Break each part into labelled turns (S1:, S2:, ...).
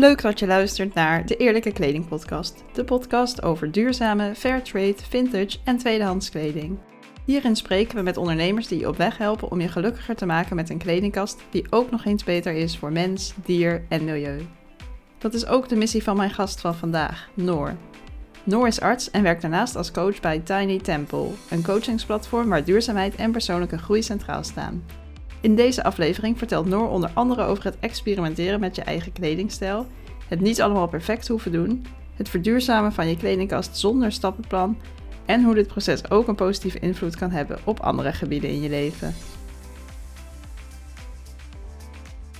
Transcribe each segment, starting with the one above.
S1: Leuk dat je luistert naar de Eerlijke Kleding Podcast, de podcast over duurzame, fairtrade, vintage en tweedehands kleding. Hierin spreken we met ondernemers die je op weg helpen om je gelukkiger te maken met een kledingkast die ook nog eens beter is voor mens, dier en milieu. Dat is ook de missie van mijn gast van vandaag, Noor. Noor is arts en werkt daarnaast als coach bij Tiny Temple, een coachingsplatform waar duurzaamheid en persoonlijke groei centraal staan. In deze aflevering vertelt Noor onder andere over het experimenteren met je eigen kledingstijl, het niet allemaal perfect hoeven doen, het verduurzamen van je kledingkast zonder stappenplan en hoe dit proces ook een positieve invloed kan hebben op andere gebieden in je leven.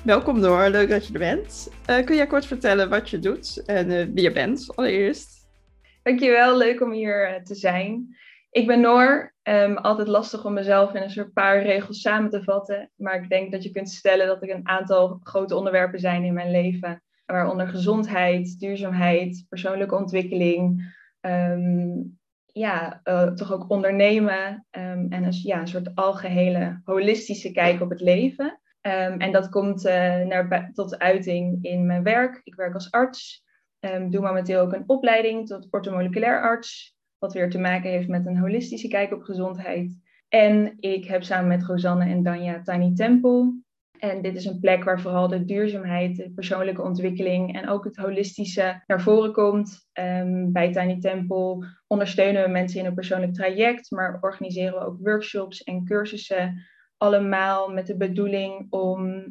S1: Welkom Noor, leuk dat je er bent. Uh, kun jij kort vertellen wat je doet en uh, wie je bent allereerst?
S2: Dankjewel, leuk om hier eh, te zijn. Ik ben Noor. Um, altijd lastig om mezelf in een soort paar regels samen te vatten. Maar ik denk dat je kunt stellen dat er een aantal grote onderwerpen zijn in mijn leven. Waaronder gezondheid, duurzaamheid, persoonlijke ontwikkeling. Ehm, ja, uh, toch ook ondernemen. Um, en een, ja, een soort algehele holistische kijk op het leven. en dat komt uh, naar, tot uiting in mijn werk. Ik werk als arts. Doe momenteel ook een opleiding tot ortomoleculair arts, wat weer te maken heeft met een holistische kijk op gezondheid. En ik heb samen met Rosanne en Danja Tiny Temple. En dit is een plek waar vooral de duurzaamheid, de persoonlijke ontwikkeling en ook het holistische naar voren komt. Um, bij Tiny Temple ondersteunen we mensen in een persoonlijk traject, maar organiseren we ook workshops en cursussen. Allemaal met de bedoeling om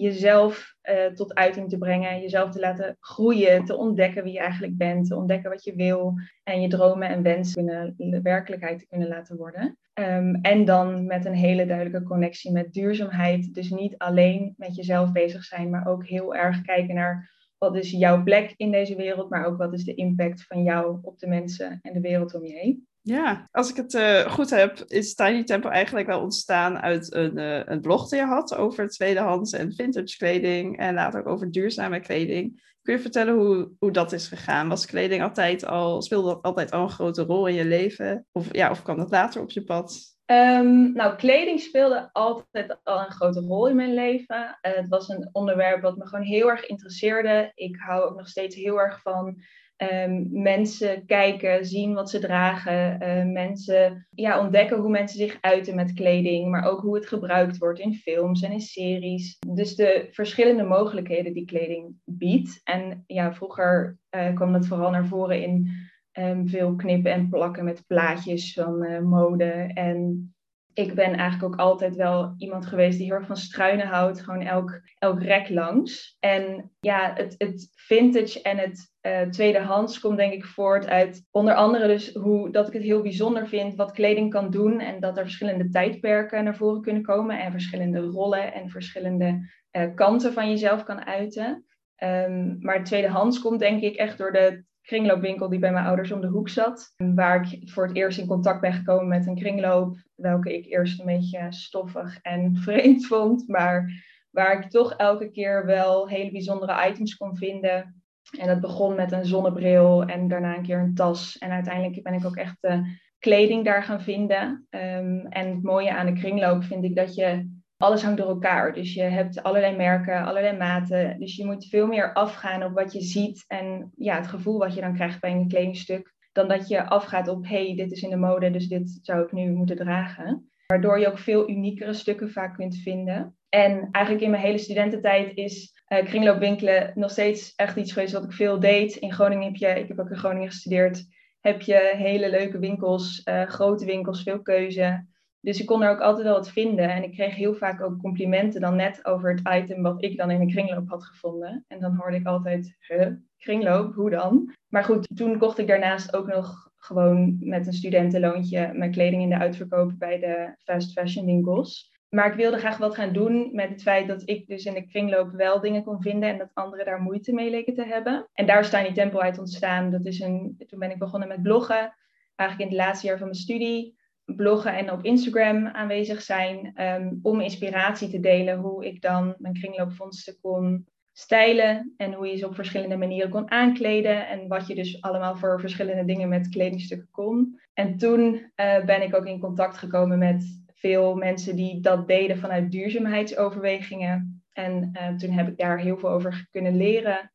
S2: jezelf uh, tot uiting te brengen, jezelf te laten groeien, te ontdekken wie je eigenlijk bent, te ontdekken wat je wil en je dromen en wensen kunnen, werkelijkheid te kunnen laten worden. Um, en dan met een hele duidelijke connectie met duurzaamheid. Dus niet alleen met jezelf bezig zijn, maar ook heel erg kijken naar wat is jouw plek in deze wereld, maar ook wat is de impact van jou op de mensen en de wereld om je heen.
S1: Ja, als ik het uh, goed heb, is Tiny Temple eigenlijk wel ontstaan uit een, uh, een blog die je had over tweedehands en vintage kleding en later ook over duurzame kleding. Kun je vertellen hoe, hoe dat is gegaan? Was kleding altijd al, speelde dat altijd al een grote rol in je leven? Of, ja, of kwam dat later op je pad?
S2: Um, nou, kleding speelde altijd al een grote rol in mijn leven. Uh, het was een onderwerp wat me gewoon heel erg interesseerde. Ik hou ook nog steeds heel erg van Um, mensen kijken, zien wat ze dragen. Uh, mensen ja, ontdekken hoe mensen zich uiten met kleding, maar ook hoe het gebruikt wordt in films en in series. Dus de verschillende mogelijkheden die kleding biedt. En ja, vroeger uh, kwam dat vooral naar voren in um, veel knippen en plakken met plaatjes van uh, mode. En ik ben eigenlijk ook altijd wel iemand geweest die heel erg van struinen houdt. Gewoon elk, elk rek langs. En ja, het, het vintage en het uh, tweedehands komt denk ik voort uit onder andere dus hoe dat ik het heel bijzonder vind wat kleding kan doen. En dat er verschillende tijdperken naar voren kunnen komen. En verschillende rollen en verschillende uh, kanten van jezelf kan uiten. Um, maar tweedehands komt denk ik echt door de kringloopwinkel die bij mijn ouders om de hoek zat. Waar ik voor het eerst in contact ben gekomen met een kringloop, welke ik eerst een beetje stoffig en vreemd vond, maar waar ik toch elke keer wel hele bijzondere items kon vinden. En dat begon met een zonnebril en daarna een keer een tas. En uiteindelijk ben ik ook echt de kleding daar gaan vinden. Um, en het mooie aan de kringloop vind ik dat je alles hangt door elkaar. Dus je hebt allerlei merken, allerlei maten. Dus je moet veel meer afgaan op wat je ziet en ja, het gevoel wat je dan krijgt bij een kledingstuk. Dan dat je afgaat op, hey, dit is in de mode, dus dit zou ik nu moeten dragen. Waardoor je ook veel uniekere stukken vaak kunt vinden. En eigenlijk in mijn hele studententijd is uh, kringloopwinkelen nog steeds echt iets geweest wat ik veel deed. In Groningen heb je, ik heb ook in Groningen gestudeerd, heb je hele leuke winkels, uh, grote winkels, veel keuze. Dus ik kon er ook altijd wel wat vinden. En ik kreeg heel vaak ook complimenten dan net over het item wat ik dan in de kringloop had gevonden. En dan hoorde ik altijd, huh, kringloop, hoe dan? Maar goed, toen kocht ik daarnaast ook nog gewoon met een studentenloontje mijn kleding in de uitverkoop bij de fast fashion winkels. Maar ik wilde graag wat gaan doen met het feit dat ik dus in de kringloop wel dingen kon vinden en dat anderen daar moeite mee leken te hebben. En daar is Tiny Temple uit ontstaan. Dat is een, toen ben ik begonnen met bloggen, eigenlijk in het laatste jaar van mijn studie bloggen en op Instagram aanwezig zijn um, om inspiratie te delen hoe ik dan mijn kringloopvondsten kon stijlen en hoe je ze op verschillende manieren kon aankleden en wat je dus allemaal voor verschillende dingen met kledingstukken kon. En toen uh, ben ik ook in contact gekomen met veel mensen die dat deden vanuit duurzaamheidsoverwegingen. En uh, toen heb ik daar heel veel over kunnen leren.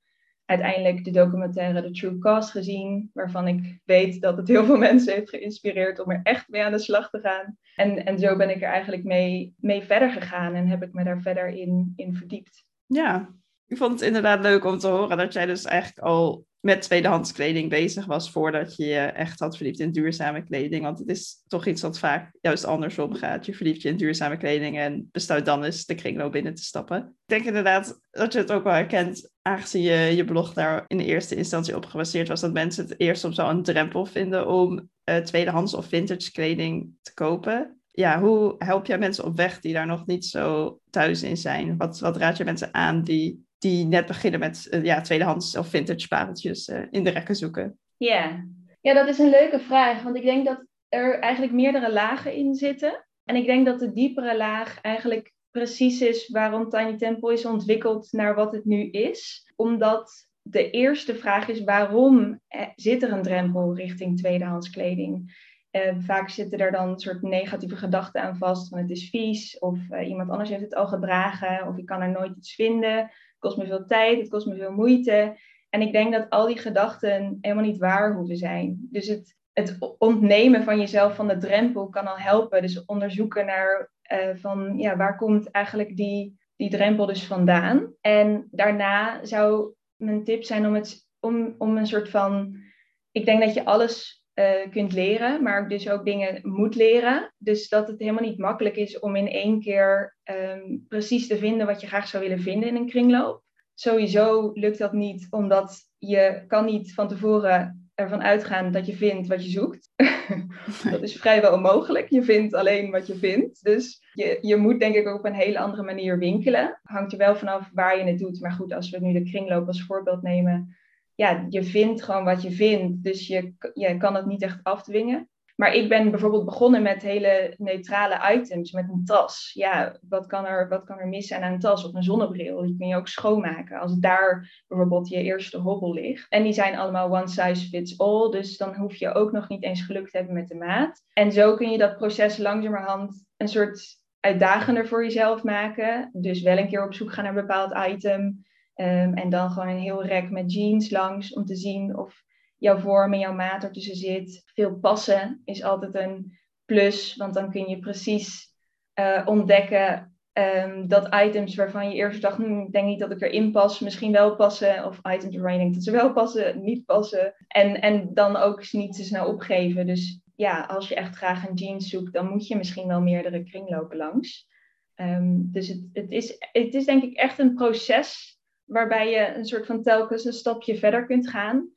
S2: Uiteindelijk de documentaire The True Cost gezien, waarvan ik weet dat het heel veel mensen heeft geïnspireerd om er echt mee aan de slag te gaan. En, en zo ben ik er eigenlijk mee, mee verder gegaan en heb ik me daar verder in, in verdiept.
S1: Ja, ik vond het inderdaad leuk om te horen dat jij dus eigenlijk al met tweedehands kleding bezig was voordat je je echt had verliefd in duurzame kleding. Want het is toch iets wat vaak juist andersom gaat. Je verlieft je in duurzame kleding en besluit dan eens de kringloop binnen te stappen. Ik denk inderdaad dat je het ook wel herkent, aangezien je je blog daar in de eerste instantie op gebaseerd was, dat mensen het eerst op zo'n drempel vinden om uh, tweedehands of vintage kleding te kopen. Ja, hoe help jij mensen op weg die daar nog niet zo thuis in zijn? Wat, wat raad je mensen aan die die net beginnen met uh, ja, tweedehands of vintage pareltjes uh, in de rekken zoeken?
S2: Ja. ja, dat is een leuke vraag. Want ik denk dat er eigenlijk meerdere lagen in zitten. En ik denk dat de diepere laag eigenlijk precies is waarom Tiny Temple is ontwikkeld naar wat het nu is. Omdat de eerste vraag is waarom eh, zit er een drempel richting tweedehands kleding? Uh, vaak zitten er dan een soort negatieve gedachten aan vast, van het is vies, of uh, iemand anders heeft het al gedragen, of ik kan er nooit iets vinden kost me veel tijd, het kost me veel moeite. En ik denk dat al die gedachten helemaal niet waar hoeven zijn. Dus het, het ontnemen van jezelf van de drempel kan al helpen. Dus onderzoeken naar uh, van ja, waar komt eigenlijk die, die drempel dus vandaan. En daarna zou mijn tip zijn om, het, om, om een soort van. Ik denk dat je alles uh, kunt leren, maar dus ook dingen moet leren. Dus dat het helemaal niet makkelijk is om in één keer um, precies te vinden wat je graag zou willen vinden in een kringloop. Sowieso lukt dat niet, omdat je kan niet van tevoren ervan uitgaan dat je vindt wat je zoekt. dat is vrijwel onmogelijk. Je vindt alleen wat je vindt. Dus je, je moet denk ik ook op een hele andere manier winkelen. Hangt er wel vanaf waar je het doet. Maar goed, als we nu de kringloop als voorbeeld nemen, ja, je vindt gewoon wat je vindt. Dus je, je kan het niet echt afdwingen. Maar ik ben bijvoorbeeld begonnen met hele neutrale items, met een tas. Ja, wat kan er, wat kan er mis zijn aan een tas of een zonnebril? Die kun je ook schoonmaken als daar bijvoorbeeld je eerste hobbel ligt. En die zijn allemaal one size fits all, dus dan hoef je ook nog niet eens geluk te hebben met de maat. En zo kun je dat proces langzamerhand een soort uitdagender voor jezelf maken. Dus wel een keer op zoek gaan naar een bepaald item. Um, en dan gewoon een heel rek met jeans langs om te zien of jouw vorm en jouw maat ertussen zit. Veel passen is altijd een plus, want dan kun je precies uh, ontdekken um, dat items waarvan je eerst dacht, hm, ik denk niet dat ik erin pas, misschien wel passen. Of items waarvan je denkt dat ze wel passen, niet passen. En, en dan ook niet te snel opgeven. Dus ja, als je echt graag een jeans zoekt, dan moet je misschien wel meerdere kringlopen langs. Um, dus het, het, is, het is denk ik echt een proces waarbij je een soort van telkens een stapje verder kunt gaan.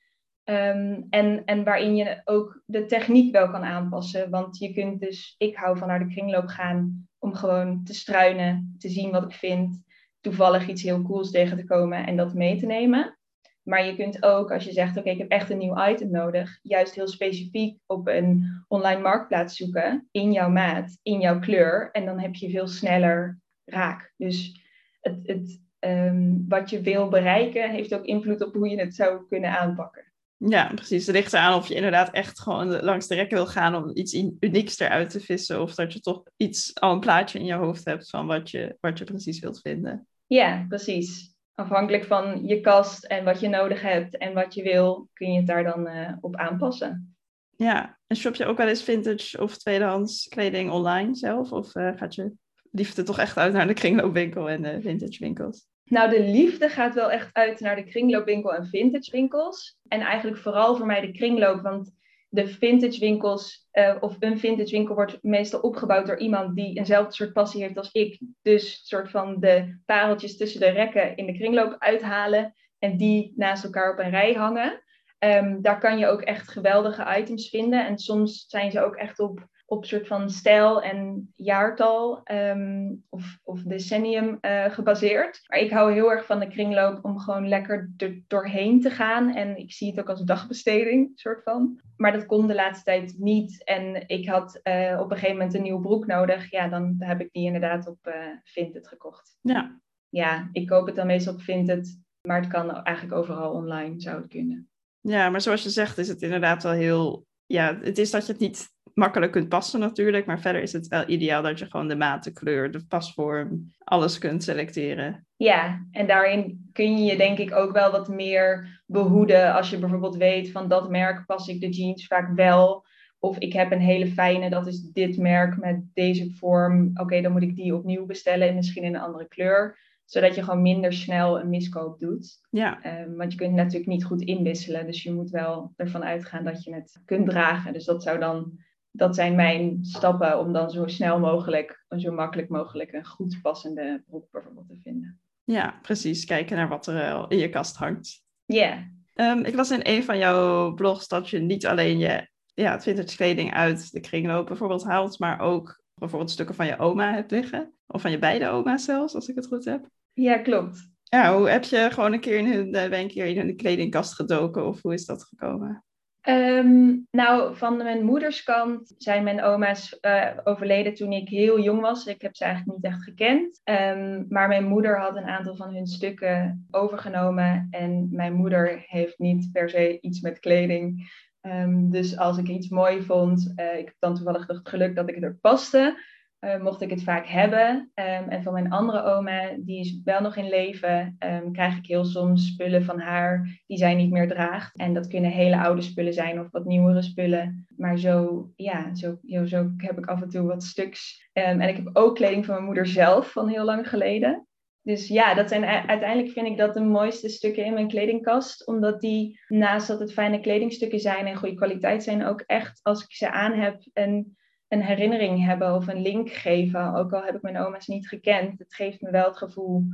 S2: Um, en, en waarin je ook de techniek wel kan aanpassen. Want je kunt dus, ik hou van naar de kringloop gaan om gewoon te struinen, te zien wat ik vind, toevallig iets heel cools tegen te komen en dat mee te nemen. Maar je kunt ook, als je zegt, oké, ik heb echt een nieuw item nodig, juist heel specifiek op een online marktplaats zoeken in jouw maat, in jouw kleur. En dan heb je veel sneller raak. Dus het, het, um, wat je wil bereiken heeft ook invloed op hoe je het zou kunnen aanpakken.
S1: Ja, precies. Het ligt eraan of je inderdaad echt gewoon langs de rekken wil gaan om iets unieks eruit te vissen. Of dat je toch iets, al een plaatje in je hoofd hebt van wat je, wat je precies wilt vinden.
S2: Ja, precies. Afhankelijk van je kast en wat je nodig hebt en wat je wil, kun je het daar dan uh, op aanpassen.
S1: Ja, en shop je ook wel eens vintage of tweedehands kleding online zelf? Of uh, gaat je liefde toch echt uit naar de kringloopwinkel en de vintage winkels?
S2: Nou, de liefde gaat wel echt uit naar de kringloopwinkel en vintage winkels. En eigenlijk vooral voor mij de kringloop, want de vintage winkels uh, of een vintage winkel wordt meestal opgebouwd door iemand die eenzelfde soort passie heeft als ik. Dus soort van de pareltjes tussen de rekken in de kringloop uithalen en die naast elkaar op een rij hangen. Um, daar kan je ook echt geweldige items vinden. En soms zijn ze ook echt op op soort van stijl en jaartal um, of, of decennium uh, gebaseerd. Maar ik hou heel erg van de kringloop om gewoon lekker er doorheen te gaan. En ik zie het ook als dagbesteding, soort van. Maar dat kon de laatste tijd niet. En ik had uh, op een gegeven moment een nieuwe broek nodig. Ja, dan heb ik die inderdaad op uh, Vinted gekocht.
S1: Ja.
S2: Ja, ik koop het dan meestal op Vinted. Maar het kan eigenlijk overal online, zou het kunnen.
S1: Ja, maar zoals je zegt is het inderdaad wel heel... Ja, het is dat je het niet makkelijk kunt passen natuurlijk. Maar verder is het wel ideaal dat je gewoon de maat, de kleur, de pasvorm, alles kunt selecteren.
S2: Ja, en daarin kun je je denk ik ook wel wat meer behoeden. Als je bijvoorbeeld weet van dat merk pas ik de jeans vaak wel. Of ik heb een hele fijne, dat is dit merk met deze vorm. Oké, dan moet ik die opnieuw bestellen en misschien in een andere kleur. Zodat je gewoon minder snel een miskoop doet.
S1: Ja.
S2: Um, want je kunt natuurlijk niet goed inwisselen. Dus je moet wel ervan uitgaan dat je het kunt dragen. Dus dat zou dan dat zijn mijn stappen om dan zo snel mogelijk, zo makkelijk mogelijk een goed passende broek bijvoorbeeld te vinden.
S1: Ja, precies. Kijken naar wat er in je kast hangt.
S2: Ja.
S1: Yeah. ik las in een van jouw blogs dat je niet alleen je ja, vintage kleding uit de kringloop bijvoorbeeld haalt, maar ook bijvoorbeeld stukken van je oma hebt liggen. Of van je beide oma's zelfs, als ik het goed heb.
S2: Ja, klopt.
S1: Ja, hoe heb je gewoon een keer in hun, bij een keer in hun kledingkast gedoken of hoe is dat gekomen?
S2: Um, nou, van mijn moeders kant zijn mijn oma's uh, overleden toen ik heel jong was. Ik heb ze eigenlijk niet echt gekend. Um, maar mijn moeder had een aantal van hun stukken overgenomen. En mijn moeder heeft niet per se iets met kleding. Um, dus als ik iets mooi vond, uh, ik heb dan toevallig het geluk dat ik het er paste uh, mocht ik het vaak hebben. Um, en van mijn andere oma, die is wel nog in leven, um, krijg ik heel soms spullen van haar die zij niet meer draagt. En dat kunnen hele oude spullen zijn of wat nieuwere spullen. Maar zo, ja, zo, zo heb ik af en toe wat stuks. Um, en ik heb ook kleding van mijn moeder zelf van heel lang geleden. Dus ja, dat zijn uiteindelijk vind ik dat de mooiste stukken in mijn kledingkast. Omdat die, naast dat het fijne kledingstukken zijn en goede kwaliteit zijn, ook echt als ik ze aan heb en een herinnering hebben of een link geven. Ook al heb ik mijn oma's niet gekend. Het geeft me wel het gevoel,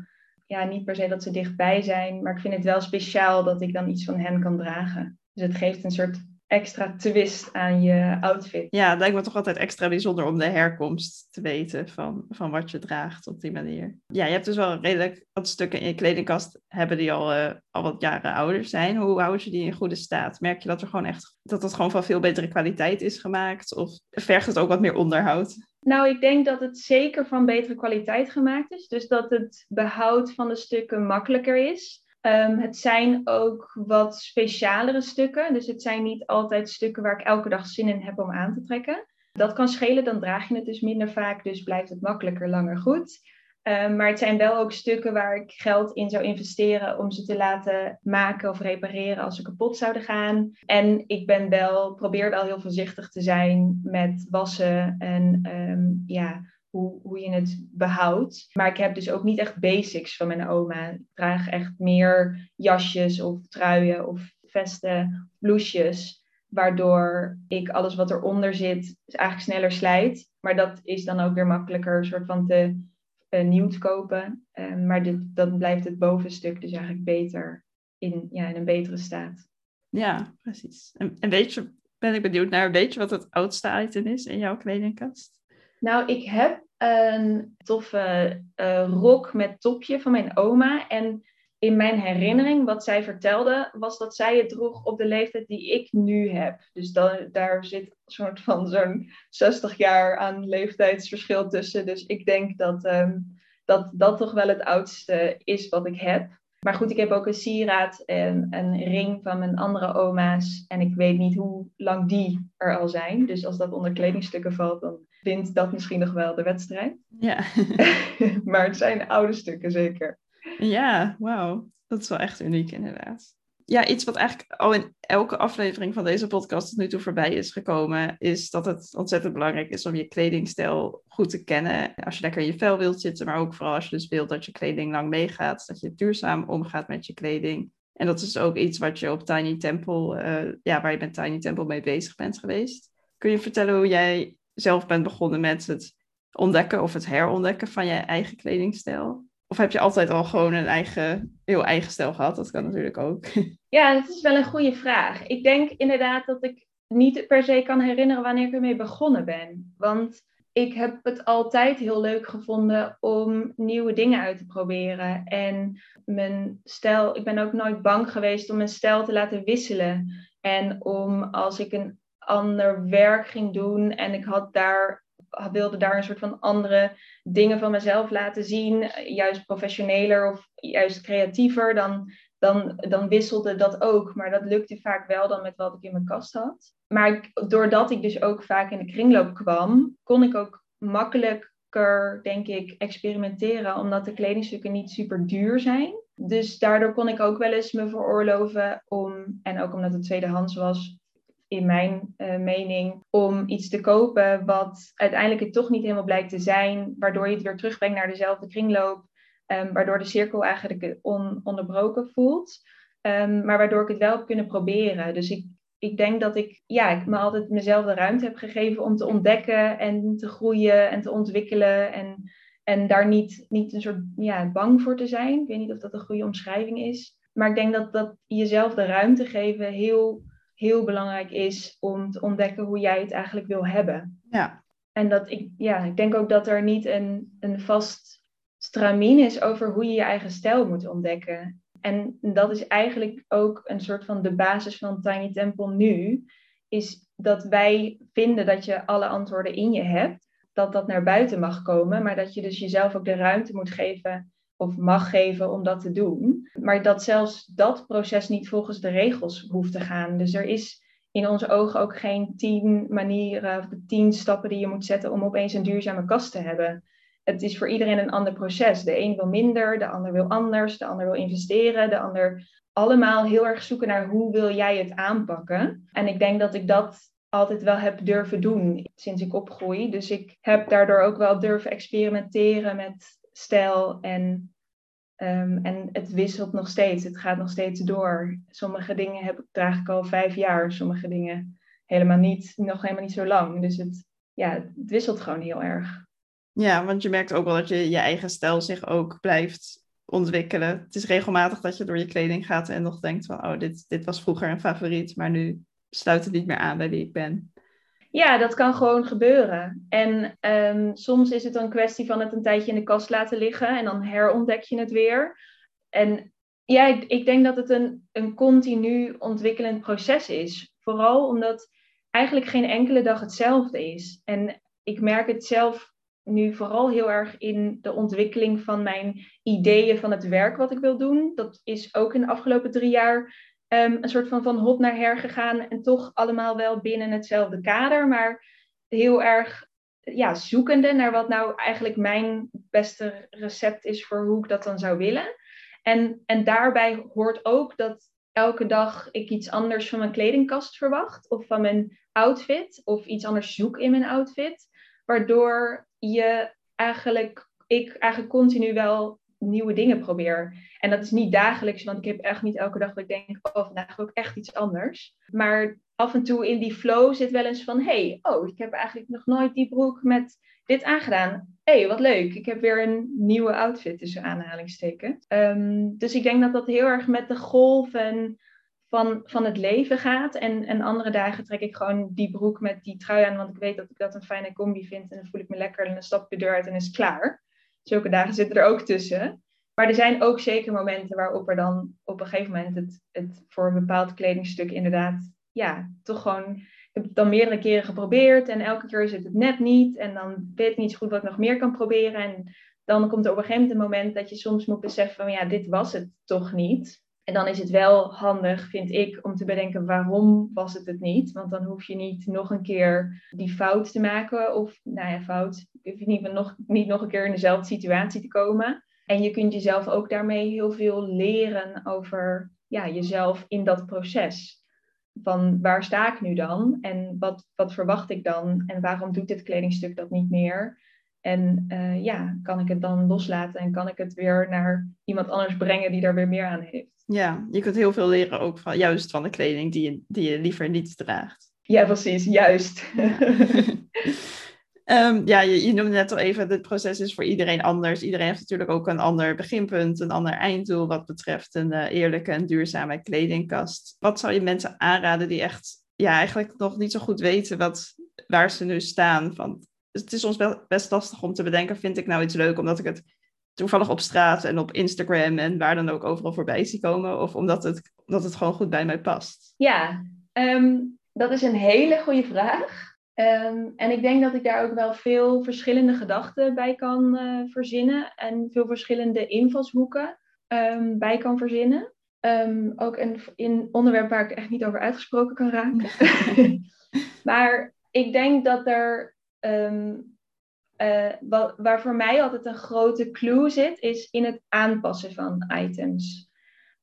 S2: ja, niet per se dat ze dichtbij zijn, maar ik vind het wel speciaal dat ik dan iets van hen kan dragen. Dus het geeft een soort extra twist aan je outfit.
S1: Ja, het lijkt me toch altijd extra bijzonder om de herkomst te weten van, van wat je draagt op die manier. Ja, je hebt dus wel redelijk wat stukken in je kledingkast hebben die al, uh, al wat jaren ouder zijn. Hoe houd je die in goede staat? Merk je dat er gewoon echt dat het gewoon van veel betere kwaliteit is gemaakt? Of vergt het ook wat meer onderhoud?
S2: Nou, ik denk dat het zeker van betere kwaliteit gemaakt is. Dus dat het behoud van de stukken makkelijker is. Um, het zijn ook wat specialere stukken. Dus het zijn niet altijd stukken waar ik elke dag zin in heb om aan te trekken. Dat kan schelen, dan draag je het dus minder vaak, dus blijft het makkelijker langer goed. Um, maar het zijn wel ook stukken waar ik geld in zou investeren om ze te laten maken of repareren als ze kapot zouden gaan. En ik ben wel, probeer wel heel voorzichtig te zijn met wassen en um, ja, hoe, hoe je het behoudt. Maar ik heb dus ook niet echt basics van mijn oma. Ik draag echt meer jasjes of truien of vesten, blouses. Waardoor ik alles wat eronder zit eigenlijk sneller slijt. Maar dat is dan ook weer makkelijker soort van te uh, nieuw te kopen. Uh, maar dit, dan blijft het bovenstuk dus eigenlijk beter in, ja, in een betere staat.
S1: Ja, precies. En, en weet je, ben ik benieuwd naar, weet je wat het oudste item is in jouw kledingkast?
S2: Nou, ik heb een toffe uh, rok met topje van mijn oma. En in mijn herinnering, wat zij vertelde, was dat zij het droeg op de leeftijd die ik nu heb. Dus dan, daar zit een soort van zo'n 60 jaar aan leeftijdsverschil tussen. Dus ik denk dat, um, dat dat toch wel het oudste is wat ik heb. Maar goed, ik heb ook een sieraad en een ring van mijn andere oma's. En ik weet niet hoe lang die er al zijn. Dus als dat onder kledingstukken valt, dan wint dat misschien nog wel de wedstrijd.
S1: Ja.
S2: maar het zijn oude stukken zeker.
S1: Ja, wauw. Dat is wel echt uniek inderdaad. Ja, iets wat eigenlijk al in elke aflevering van deze podcast tot nu toe voorbij is gekomen, is dat het ontzettend belangrijk is om je kledingstijl goed te kennen. Als je lekker in je vel wilt zitten, maar ook vooral als je dus wilt dat je kleding lang meegaat, dat je duurzaam omgaat met je kleding. En dat is ook iets wat je op Tiny Temple, uh, ja, waar je met Tiny Temple mee bezig bent geweest. Kun je vertellen hoe jij zelf bent begonnen met het ontdekken of het herontdekken van je eigen kledingstijl? Of heb je altijd al gewoon een eigen, heel eigen stijl gehad? Dat kan natuurlijk ook.
S2: Ja, dat is wel een goede vraag. Ik denk inderdaad dat ik niet per se kan herinneren wanneer ik ermee begonnen ben. Want ik heb het altijd heel leuk gevonden om nieuwe dingen uit te proberen. En mijn stijl, ik ben ook nooit bang geweest om mijn stijl te laten wisselen. En om als ik een ander werk ging doen en ik had daar wilde daar een soort van andere dingen van mezelf laten zien, juist professioneler of juist creatiever, dan dan, dan wisselde dat ook. Maar dat lukte vaak wel dan met wat ik in mijn kast had. Maar doordat ik dus ook vaak in de kringloop kwam, kon ik ook makkelijker, denk ik, experimenteren. Omdat de kledingstukken niet super duur zijn. Dus daardoor kon ik ook wel eens me veroorloven om, en ook omdat het tweedehands was, in mijn uh, mening, om iets te kopen wat uiteindelijk het toch niet helemaal blijkt te zijn, waardoor je het weer terugbrengt naar dezelfde kringloop, um, waardoor de cirkel eigenlijk on, onderbroken voelt, um, maar waardoor ik het wel heb kunnen proberen. Dus ik, ik denk dat ik, ja, ik me altijd mezelf de ruimte heb gegeven om te ontdekken en te groeien en te ontwikkelen en, en daar niet, niet een soort ja, bang voor te zijn. Ik weet niet of dat een goede omschrijving is. Maar ik denk dat, dat jezelf de ruimte geven heel heel belangrijk is om te ontdekken hoe jij het eigenlijk wil hebben.
S1: Ja.
S2: En dat ik, ja, ik denk ook dat er niet een, een vast stramien is over hoe je je eigen stijl moet ontdekken. En dat is eigenlijk ook een soort van de basis van Tiny Temple nu. Is dat wij vinden dat je alle antwoorden in je hebt. Dat dat naar buiten mag komen. Maar dat je dus jezelf ook de ruimte moet geven of mag geven om dat te doen. Maar dat zelfs dat proces niet volgens de regels hoeft te gaan. Dus er is in onze ogen ook geen tien manieren of tien stappen die je moet zetten om opeens een duurzame kast te hebben. Het is voor iedereen een ander proces. De een wil minder, de ander wil anders, de ander wil investeren, de ander allemaal heel erg zoeken naar hoe wil jij het aanpakken. En ik denk dat ik dat altijd wel heb durven doen sinds ik opgroei. Dus ik heb daardoor ook wel durven experimenteren met stijl en, um, en het wisselt nog steeds. Het gaat nog steeds door. Sommige dingen heb, draag ik al vijf jaar, sommige dingen helemaal niet, nog helemaal niet zo lang. Dus het, ja, het wisselt gewoon heel erg.
S1: Ja, want je merkt ook wel dat je je eigen stijl zich ook blijft ontwikkelen. Het is regelmatig dat je door je kleding gaat en nog denkt van, oh, dit, dit was vroeger een favoriet, maar nu sluit het niet meer aan bij wie ik ben.
S2: Ja, dat kan gewoon gebeuren. En um, soms is het een kwestie van het een tijdje in de kast laten liggen en dan herontdek je het weer. En ja, ik, ik denk dat het een, een continu ontwikkelend proces is. Vooral omdat eigenlijk geen enkele dag hetzelfde is. En ik merk het zelf nu vooral heel erg in de ontwikkeling van mijn ideeën van het werk wat ik wil doen. Dat is ook in de afgelopen drie jaar Ehm, een soort van van hot naar her gegaan en toch allemaal wel binnen hetzelfde kader, maar heel erg ja, zoekende naar wat nou eigenlijk mijn beste recept is voor hoe ik dat dan zou willen. En, en daarbij hoort ook dat elke dag ik iets anders van mijn kledingkast verwacht of van mijn outfit of iets anders zoek in mijn outfit, waardoor je eigenlijk ik eigenlijk continu wel nieuwe dingen probeer. En dat is niet dagelijks, want ik heb echt niet elke dag dat ik denk, oh, vandaag ook echt iets anders. Maar af en toe in die flow zit wel eens van, hey, oh, ik heb eigenlijk nog nooit die broek met dit aangedaan. hey, wat leuk. Ik heb weer een nieuwe outfit tussen aanhalingstekens. Um, dus ik denk dat dat heel erg met de golven van, van het leven gaat. En, en andere dagen trek ik gewoon die broek met die trui aan, want ik weet dat ik dat een fijne combi vind. En dan voel ik me lekker en dan stap ik de deur uit en is klaar. Zulke dagen zitten er ook tussen. Maar er zijn ook zeker momenten waarop er dan op een gegeven moment het, het voor een bepaald kledingstuk inderdaad, ja, toch gewoon. Ik heb het dan meerdere keren geprobeerd en elke keer zit het net niet. En dan weet ik niet zo goed wat ik nog meer kan proberen. En dan komt er op een gegeven moment een moment dat je soms moet beseffen van ja, dit was het toch niet. En dan is het wel handig, vind ik, om te bedenken waarom was het het niet. Want dan hoef je niet nog een keer die fout te maken. Of, nou ja, fout. Hoef je niet nog, niet nog een keer in dezelfde situatie te komen. En je kunt jezelf ook daarmee heel veel leren over ja, jezelf in dat proces. Van waar sta ik nu dan? En wat, wat verwacht ik dan? En waarom doet dit kledingstuk dat niet meer? En uh, ja, kan ik het dan loslaten en kan ik het weer naar iemand anders brengen die daar weer meer aan heeft?
S1: Ja, je kunt heel veel leren ook van juist van de kleding die je, die je liever niet draagt.
S2: Ja, precies, juist.
S1: Ja, um, ja je, je, noemde net al even, het proces is voor iedereen anders. Iedereen heeft natuurlijk ook een ander beginpunt, een ander einddoel wat betreft een uh, eerlijke en duurzame kledingkast. Wat zou je mensen aanraden die echt ja, eigenlijk nog niet zo goed weten wat, waar ze nu staan? Van, het is soms best lastig om te bedenken, vind ik nou iets leuk omdat ik het toevallig op straat en op Instagram en waar dan ook overal voorbij zie komen? Of omdat het, omdat het gewoon goed bij mij past?
S2: Ja, um, dat is een hele goede vraag. Um, en ik denk dat ik daar ook wel veel verschillende gedachten bij kan uh, verzinnen en veel verschillende invalshoeken um, bij kan verzinnen. Um, ook een, een onderwerp waar ik echt niet over uitgesproken kan raken. maar ik denk dat er, um, uh, wat, waar voor mij altijd een grote clue zit, is in het aanpassen van items.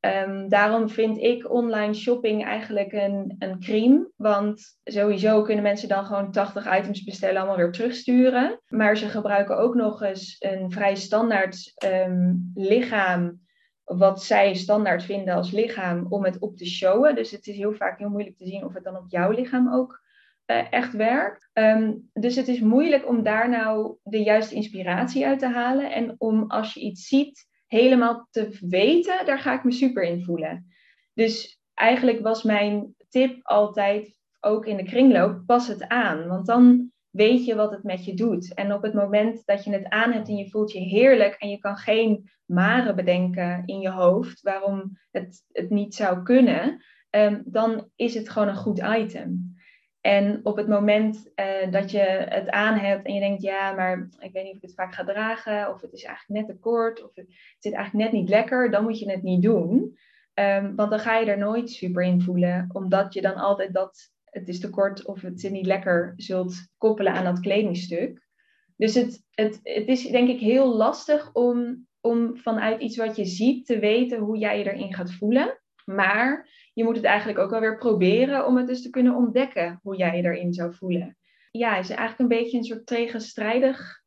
S2: Um, daarom vind ik online shopping eigenlijk een, een crime. Want sowieso kunnen mensen dan gewoon 80 items bestellen, allemaal weer terugsturen. Maar ze gebruiken ook nog eens een vrij standaard um, lichaam. Wat zij standaard vinden als lichaam om het op te showen. Dus het is heel vaak heel moeilijk te zien of het dan op jouw lichaam ook uh, echt werkt. Um, dus het is moeilijk om daar nou de juiste inspiratie uit te halen. En om als je iets ziet helemaal te weten, daar ga ik me super in voelen. Dus eigenlijk was mijn tip altijd, ook in de kringloop, pas het aan. Want dan weet je wat het met je doet. En op het moment dat je het aan hebt en je voelt je heerlijk en je kan geen maren bedenken in je hoofd waarom het, het niet zou kunnen, um, dan is het gewoon een goed item. En op het moment uh, dat je het aan hebt en je denkt, ja, maar ik weet niet of ik het vaak ga dragen, of het is eigenlijk net te kort, of het, zit eigenlijk net niet lekker, dan moet je het niet doen. Um, want dan ga je er nooit super in voelen, omdat je dan altijd dat het is te kort of het zit niet lekker zult koppelen aan dat kledingstuk. Dus het, het, het is denk ik heel lastig om, om vanuit iets wat je ziet te weten hoe jij je erin gaat voelen. Maar je moet het eigenlijk ook wel weer proberen om het dus te kunnen ontdekken hoe jij je erin zou voelen. Ja, het is eigenlijk een beetje een soort tegenstrijdig,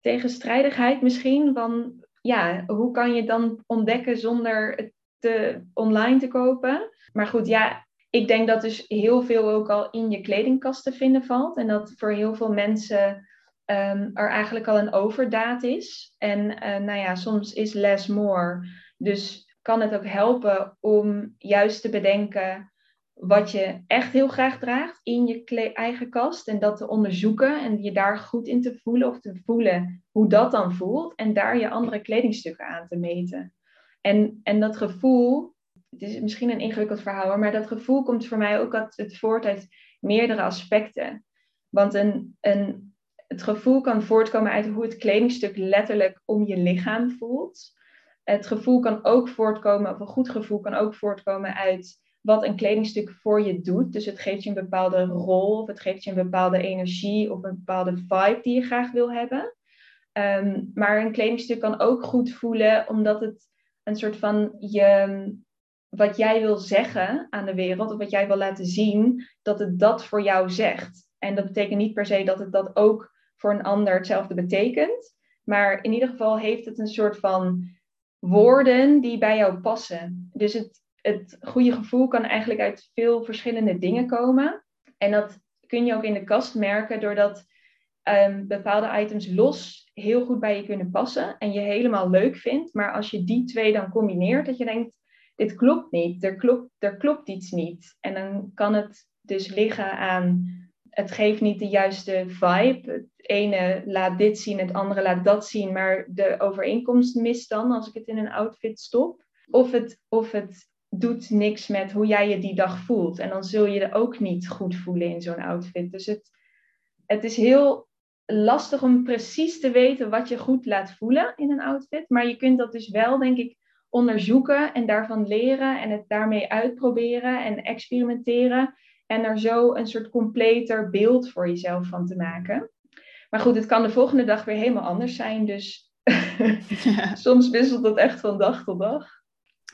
S2: tegenstrijdigheid misschien. Van ja, hoe kan je dan ontdekken zonder het te, online te kopen? Maar goed, ja, ik denk dat dus heel veel ook al in je kledingkast te vinden valt. En dat voor heel veel mensen um, er eigenlijk al een overdaad is. En uh, nou ja, soms is less more. Dus kan het ook helpen om juist te bedenken wat je echt heel graag draagt in je eigen kast. En dat te onderzoeken en je daar goed in te voelen of te voelen hoe dat dan voelt. En daar je andere kledingstukken aan te meten. En, en dat gevoel, het is misschien een ingewikkeld verhaal, maar dat gevoel komt voor mij ook uit voort uit meerdere aspecten. Want een, een, het gevoel kan voortkomen uit hoe het kledingstuk letterlijk om je lichaam voelt het gevoel kan ook voortkomen, of een goed gevoel kan ook voortkomen uit wat een kledingstuk voor je doet. Dus het geeft je een bepaalde rol, of het geeft je een bepaalde energie of een bepaalde vibe die je graag wil hebben. Um, maar een kledingstuk kan ook goed voelen, omdat het een soort van je, wat jij wil zeggen aan de wereld, of wat jij wil laten zien, dat het dat voor jou zegt. En dat betekent niet per se dat het dat ook voor een ander hetzelfde betekent. Maar in ieder geval heeft het een soort van woorden die bij jou passen. Dus het, het goede gevoel kan eigenlijk uit veel verschillende dingen komen. En dat kun je ook in de kast merken doordat um, bepaalde items los heel goed bij je kunnen passen en je helemaal leuk vindt. Maar als je die twee dan combineert, dat je denkt, dit klopt niet, er klopt, er klopt iets niet. En dan kan het dus liggen aan het geeft niet de juiste vibe. Het ene laat dit zien, het andere laat dat zien, maar de overeenkomst mist dan als ik het in een outfit stop. Of het, of het doet niks met hoe jij je die dag voelt. En dan zul je er ook niet goed voelen in zo'n outfit. Dus het, het is heel lastig om precies te weten wat je goed laat voelen in een outfit. Maar je kunt dat dus wel, denk ik, onderzoeken en daarvan leren en het daarmee uitproberen en experimenteren. En er zo een soort completer beeld voor jezelf van te maken. Maar goed, het kan de volgende dag weer helemaal anders zijn. Dus soms wisselt het echt van dag tot dag.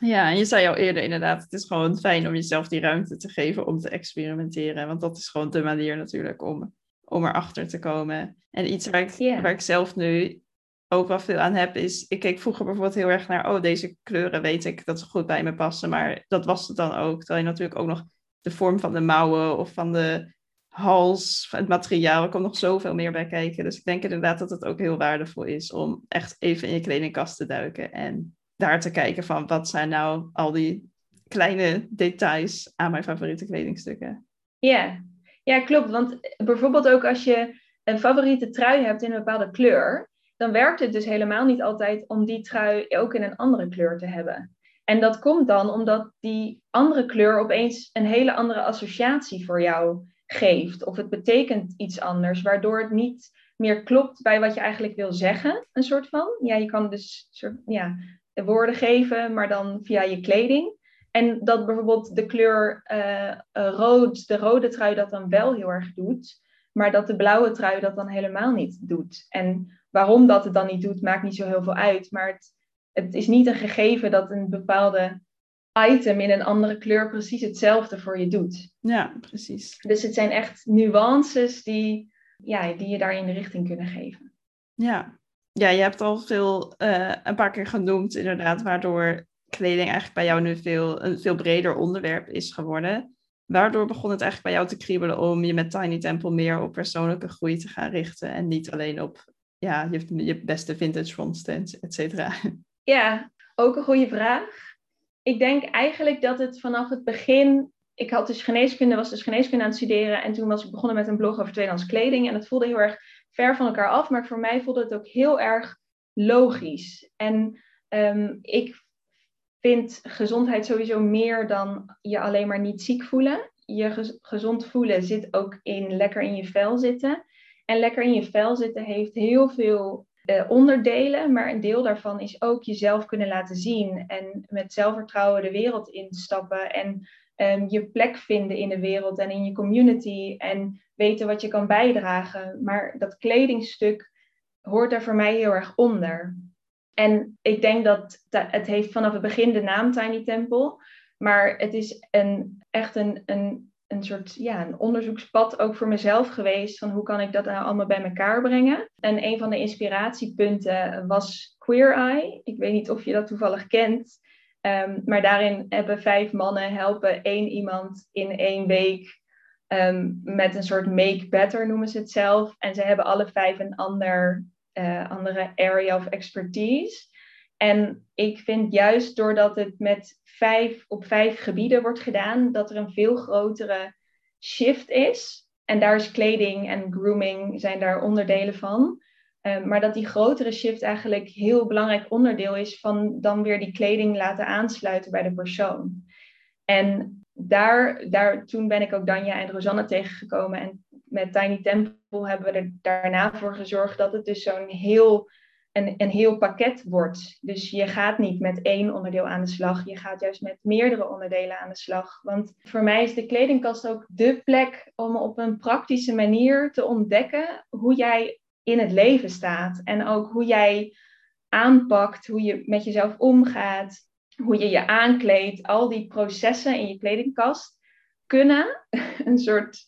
S1: Ja, en je zei al eerder inderdaad, het is gewoon fijn om jezelf die ruimte te geven om te experimenteren. Want dat is gewoon de manier natuurlijk om, om erachter te komen. En iets waar ik, waar ik zelf nu ook wel veel aan heb, is... Ik keek vroeger bijvoorbeeld heel erg naar... Oh, deze kleuren weet ik dat ze goed bij me passen. Maar dat was het dan ook. Terwijl je natuurlijk ook nog de vorm van de mouwen of van de hals, het materiaal. Er komt nog zoveel meer bij kijken. Dus ik denk inderdaad dat het ook heel waardevol is om echt even in je kledingkast te duiken en daar te kijken van wat zijn nou al die kleine details aan mijn favoriete kledingstukken.
S2: Ja, ja klopt. Want bijvoorbeeld ook als je een favoriete trui hebt in een bepaalde kleur, dan werkt het dus helemaal niet altijd om die trui ook in een andere kleur te hebben. En dat komt dan omdat die andere kleur opeens een hele andere associatie voor jou geeft. Of het betekent iets anders, waardoor het niet meer klopt bij wat je eigenlijk wil zeggen. Een soort van. Ja, je kan dus ja, woorden geven, maar dan via je kleding. En dat bijvoorbeeld de kleur uh, rood, de rode trui dat dan wel heel erg doet, maar dat de blauwe trui dat dan helemaal niet doet. En waarom dat het dan niet doet, maakt niet zo heel veel uit. Maar het, het is niet een gegeven dat een bepaalde item in een andere kleur precies hetzelfde voor je doet.
S1: Ja, precies.
S2: Dus het zijn echt nuances die, ja, die je daar in de richting kunnen geven.
S1: Ja, ja je hebt al veel, uh, een paar keer genoemd inderdaad, waardoor kleding eigenlijk bij jou nu veel, een veel breder onderwerp is geworden. Waardoor begon het eigenlijk bij jou te kriebelen om je met Tiny Temple meer op persoonlijke groei te gaan richten en niet alleen op ja, je, je beste vintage frontstands, et cetera?
S2: Ja, ook een goede vraag ik denk eigenlijk dat het vanaf het begin. Ik had dus geneeskunde, was dus geneeskunde aan het studeren. En toen was ik begonnen met een blog over tweedehands kleding. En het voelde heel erg ver van elkaar af. Maar voor mij voelde het ook heel erg logisch. En ehm, ik vind gezondheid sowieso meer dan je alleen maar niet ziek voelen. Je gezond voelen zit ook in lekker in je vel zitten. En lekker in je vel zitten heeft heel veel uh, onderdelen, maar een deel daarvan is ook jezelf kunnen laten zien en met zelfvertrouwen de wereld instappen en um, je plek vinden in de wereld en in je community en weten wat je kan bijdragen. Maar dat kledingstuk hoort daar voor mij heel erg onder. En ik denk dat het heeft vanaf het begin de naam Tiny Temple, maar het is een, echt een, een een soort ja, een onderzoekspad ook voor mezelf geweest van hoe kan ik dat nou allemaal bij elkaar brengen. En een van de inspiratiepunten was Queer Eye. Ik weet niet of je dat toevallig kent, um, maar daarin hebben vijf mannen helpen één iemand in één week um, met een soort make better noemen ze het zelf. En ze hebben alle vijf een ander, uh, andere area of expertise. En ik vind juist doordat het met vijf op vijf gebieden wordt gedaan, dat er een veel grotere shift is. En daar is kleding en grooming zijn daar onderdelen van. Ehm, maar dat die grotere shift eigenlijk heel belangrijk onderdeel is van dan weer die kleding laten aansluiten bij de persoon. En daar, daar, toen ben ik ook Danja en Rosanne tegengekomen. En met Tiny Temple hebben we er daarna voor gezorgd dat het dus zo'n heel een, een heel pakket wordt. Dus je gaat niet met één onderdeel aan de slag, je gaat juist met meerdere onderdelen aan de slag. Want voor mij is de kledingkast ook de plek om op een praktische manier te ontdekken hoe jij in het leven staat en ook hoe jij aanpakt, hoe je met jezelf omgaat, hoe je je aankleedt. Al die processen in je kledingkast kunnen een soort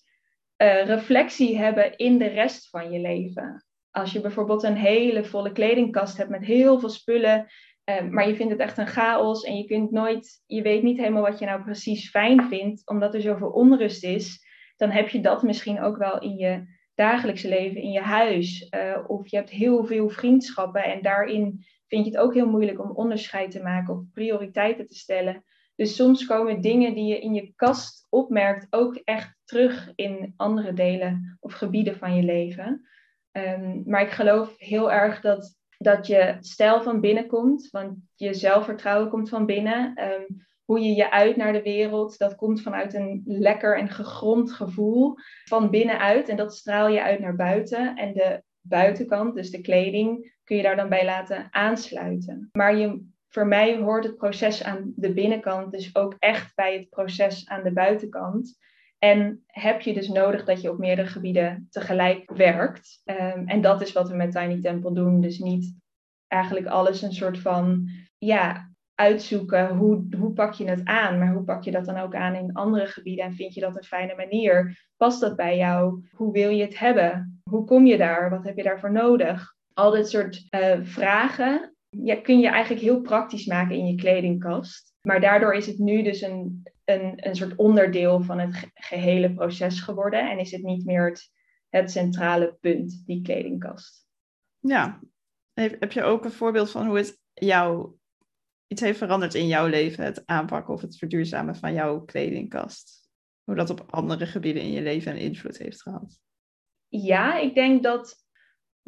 S2: uh, reflectie hebben in de rest van je leven als je bijvoorbeeld een hele volle kledingkast hebt met heel veel spullen, eh, maar je vindt het echt een chaos en je kunt nooit, je weet niet helemaal wat je nou precies fijn vindt, omdat er zoveel onrust is, dan heb je dat misschien ook wel in je dagelijkse leven, in je huis. Uh, of je hebt heel veel vriendschappen en daarin vind je het ook heel moeilijk om onderscheid te maken of prioriteiten te stellen. Dus soms komen dingen die je in je kast opmerkt ook echt terug in andere delen of gebieden van je leven. Ehm, maar ik geloof heel erg dat, dat je stijl van binnen komt, want je zelfvertrouwen komt van binnen. Ehm, hoe je je uit naar de wereld, dat komt vanuit een lekker en gegrond gevoel van binnenuit. En dat straal je uit naar buiten. En de buitenkant, dus de kleding, kun je daar dan bij laten aansluiten. Maar je, voor mij hoort het proces aan de binnenkant dus ook echt bij het proces aan de buitenkant. En heb je dus nodig dat je op meerdere gebieden tegelijk werkt. Um, en dat is wat we met Tiny Temple doen. Dus niet eigenlijk alles een soort van ja, uitzoeken hoe, hoe pak je het aan, maar hoe pak je dat dan ook aan in andere gebieden en vind je dat een fijne manier? Past dat bij jou? Hoe wil je het hebben? Hoe kom je daar? Wat heb je daarvoor nodig? Al dit soort uh, vragen kun je eigenlijk heel praktisch maken in je kledingkast. Maar daardoor is het nu dus een, een, een soort onderdeel van het gehele proces geworden. En is het niet meer het, het centrale punt, die kledingkast.
S1: Ja, heb je ook een voorbeeld van hoe het jou iets heeft veranderd in jouw leven, het aanpakken of het verduurzamen van jouw kledingkast? Hoe dat op andere gebieden in je leven een invloed heeft gehad?
S2: Ja, ik denk dat